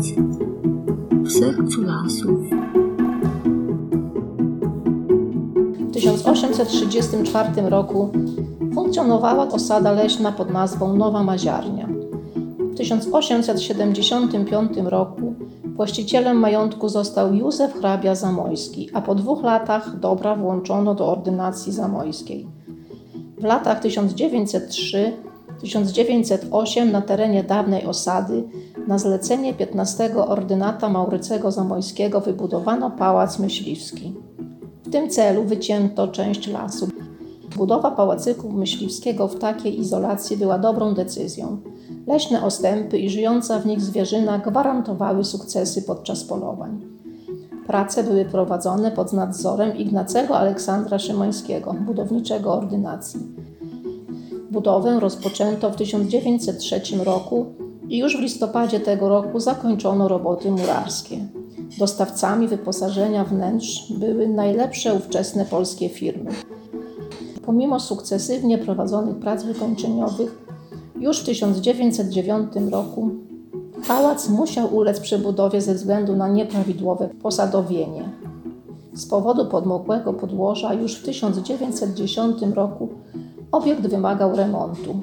mieszkać w sercu lasów. W 1834 roku funkcjonowała osada leśna pod nazwą Nowa Maziarnia. W 1875 roku właścicielem majątku został Józef hrabia Zamojski, a po dwóch latach dobra włączono do ordynacji zamojskiej. W latach 1903-1908 na terenie dawnej osady na zlecenie 15 ordynata Maurycego Zamojskiego wybudowano pałac myśliwski. W tym celu wycięto część lasu. Budowa pałacyku myśliwskiego w takiej izolacji była dobrą decyzją. Leśne ostępy i żyjąca w nich zwierzyna gwarantowały sukcesy podczas polowań. Prace były prowadzone pod nadzorem Ignacego Aleksandra Szymańskiego, budowniczego ordynacji. Budowę rozpoczęto w 1903 roku i już w listopadzie tego roku zakończono roboty murarskie. Dostawcami wyposażenia wnętrz były najlepsze ówczesne polskie firmy. Pomimo sukcesywnie prowadzonych prac wykończeniowych, już w 1909 roku pałac musiał ulec przebudowie ze względu na nieprawidłowe posadowienie. Z powodu podmokłego podłoża już w 1910 roku obiekt wymagał remontu.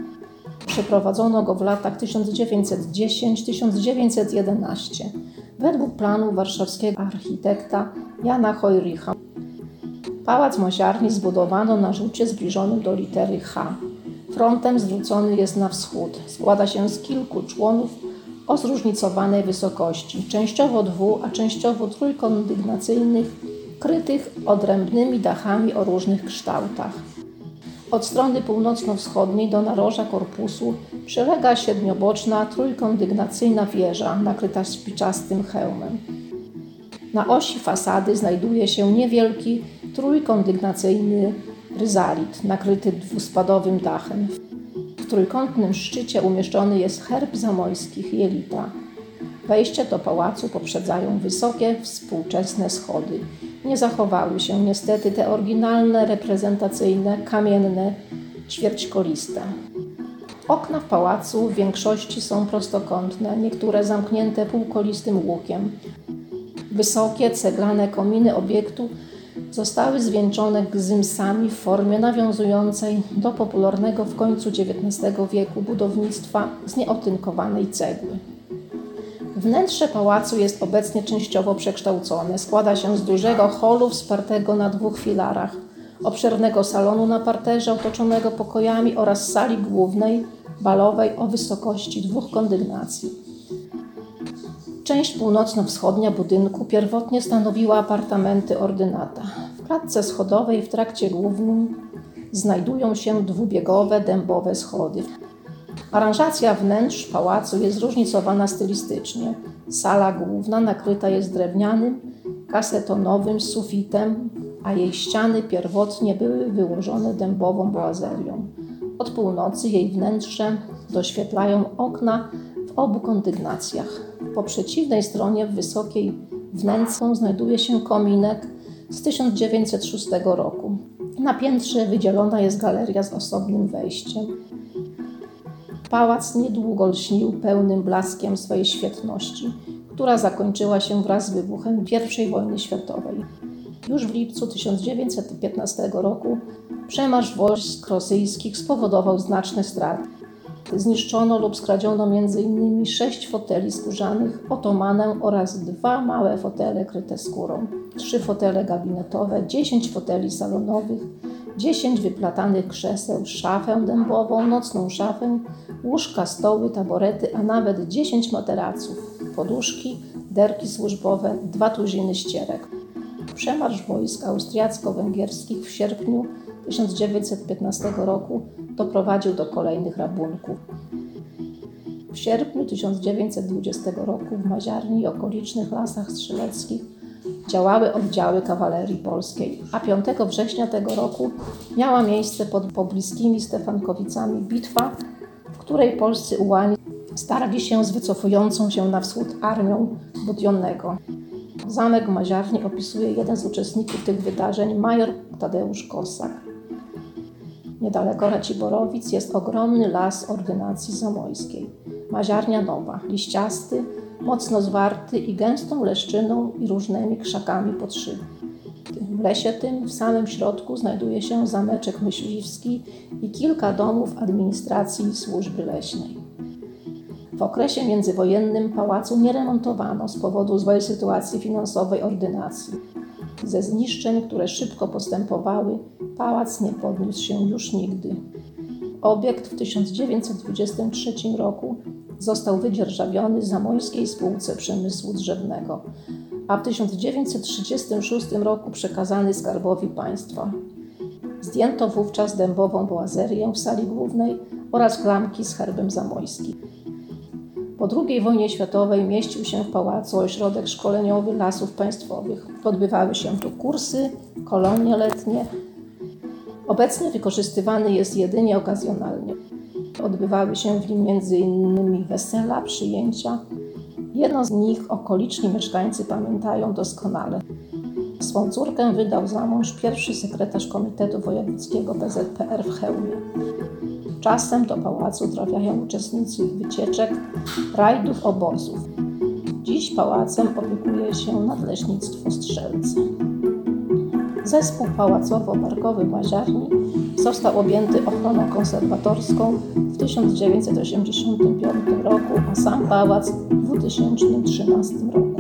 Przeprowadzono go w latach 1910-1911 według planu warszawskiego architekta Jana Hojricha. Pałac Moziarni zbudowano na rzucie zbliżonym do litery H. Frontem zwrócony jest na wschód. Składa się z kilku członów o zróżnicowanej wysokości, częściowo dwu, a częściowo trójkondygnacyjnych, krytych odrębnymi dachami o różnych kształtach. Od strony północno-wschodniej do naroża korpusu przylega siedmioboczna trójkondygnacyjna wieża nakryta śpiczastym hełmem. Na osi fasady znajduje się niewielki trójkondygnacyjny ryzalit nakryty dwuspadowym dachem. W trójkątnym szczycie umieszczony jest herb zamojskich jelita. Wejście do pałacu poprzedzają wysokie, współczesne schody. Nie zachowały się niestety te oryginalne, reprezentacyjne, kamienne, ćwierćkoliste. Okna w pałacu w większości są prostokątne, niektóre zamknięte półkolistym łukiem. Wysokie, ceglane kominy obiektu zostały zwieńczone gzymsami w formie nawiązującej do popularnego w końcu XIX wieku budownictwa z nieotynkowanej cegły. Wnętrze pałacu jest obecnie częściowo przekształcone. Składa się z dużego holu wspartego na dwóch filarach, obszernego salonu na parterze otoczonego pokojami oraz sali głównej, balowej o wysokości dwóch kondygnacji. Część północno-wschodnia budynku pierwotnie stanowiła apartamenty ordynata. W klatce schodowej w trakcie głównym znajdują się dwubiegowe dębowe schody. Aranżacja wnętrz pałacu jest zróżnicowana stylistycznie. Sala główna nakryta jest drewnianym, kasetonowym sufitem, a jej ściany pierwotnie były wyłożone dębową boazerią. Od północy jej wnętrze doświetlają okna w obu kondygnacjach. Po przeciwnej stronie w wysokiej wnętrzu znajduje się kominek z 1906 roku. Na piętrze wydzielona jest galeria z osobnym wejściem. Pałac niedługo lśnił pełnym blaskiem swojej świetności, która zakończyła się wraz z wybuchem I wojny światowej. Już w lipcu 1915 roku przemarsz wojsk rosyjskich spowodował znaczne straty. Zniszczono lub skradziono m.in. sześć foteli skórzanych, otomanę oraz dwa małe fotele kryte skórą, trzy fotele gabinetowe, dziesięć foteli salonowych, dziesięć wyplatanych krzeseł, szafę dębową, nocną szafę, łóżka, stoły, taborety, a nawet dziesięć materaców, poduszki, derki służbowe, dwa tuziny ścierek. Przemarsz wojsk austriacko-węgierskich w sierpniu 1915 roku doprowadził do kolejnych rabunków. W sierpniu 1920 roku w Maziarni i okolicznych lasach strzeleckich działały oddziały kawalerii polskiej, a 5 września tego roku miała miejsce pod pobliskimi Stefankowicami bitwa, w której polscy ułani starli się z wycofującą się na wschód armią Budionnego. Zamek Maziarni opisuje jeden z uczestników tych wydarzeń, major Tadeusz Kosak. Niedaleko Raciborowic jest ogromny las ordynacji zamojskiej. Maziarnia nowa, liściasty, mocno zwarty i gęstą leszczyną i różnymi krzakami podszyty. W lesie tym w samym środku znajduje się zameczek myśliwski i kilka domów administracji i służby leśnej. W okresie międzywojennym pałacu nie remontowano z powodu złej sytuacji finansowej ordynacji. Ze zniszczeń, które szybko postępowały, pałac nie podniósł się już nigdy. Obiekt w 1923 roku został wydzierżawiony Zamojskiej Spółce Przemysłu Drzewnego, a w 1936 roku przekazany Skarbowi Państwa. Zdjęto wówczas dębową boazerię w sali głównej oraz klamki z herbem zamojskim. Po II wojnie światowej mieścił się w pałacu ośrodek szkoleniowy Lasów Państwowych. Odbywały się tu kursy, kolonie letnie. Obecnie wykorzystywany jest jedynie okazjonalnie. Odbywały się w nim m.in. wesela, przyjęcia. Jedno z nich okoliczni mieszkańcy pamiętają doskonale. Swą córkę wydał za mąż pierwszy sekretarz Komitetu Wojewódzkiego PZPR w Chełmie. Czasem do pałacu trafiają uczestnicy wycieczek, rajdów, obozów. Dziś pałacem opiekuje się Nadleśnictwo Strzelce. Zespół pałacowo-parkowy Łaziarni został objęty ochroną konserwatorską w 1985 roku, a sam pałac w 2013 roku.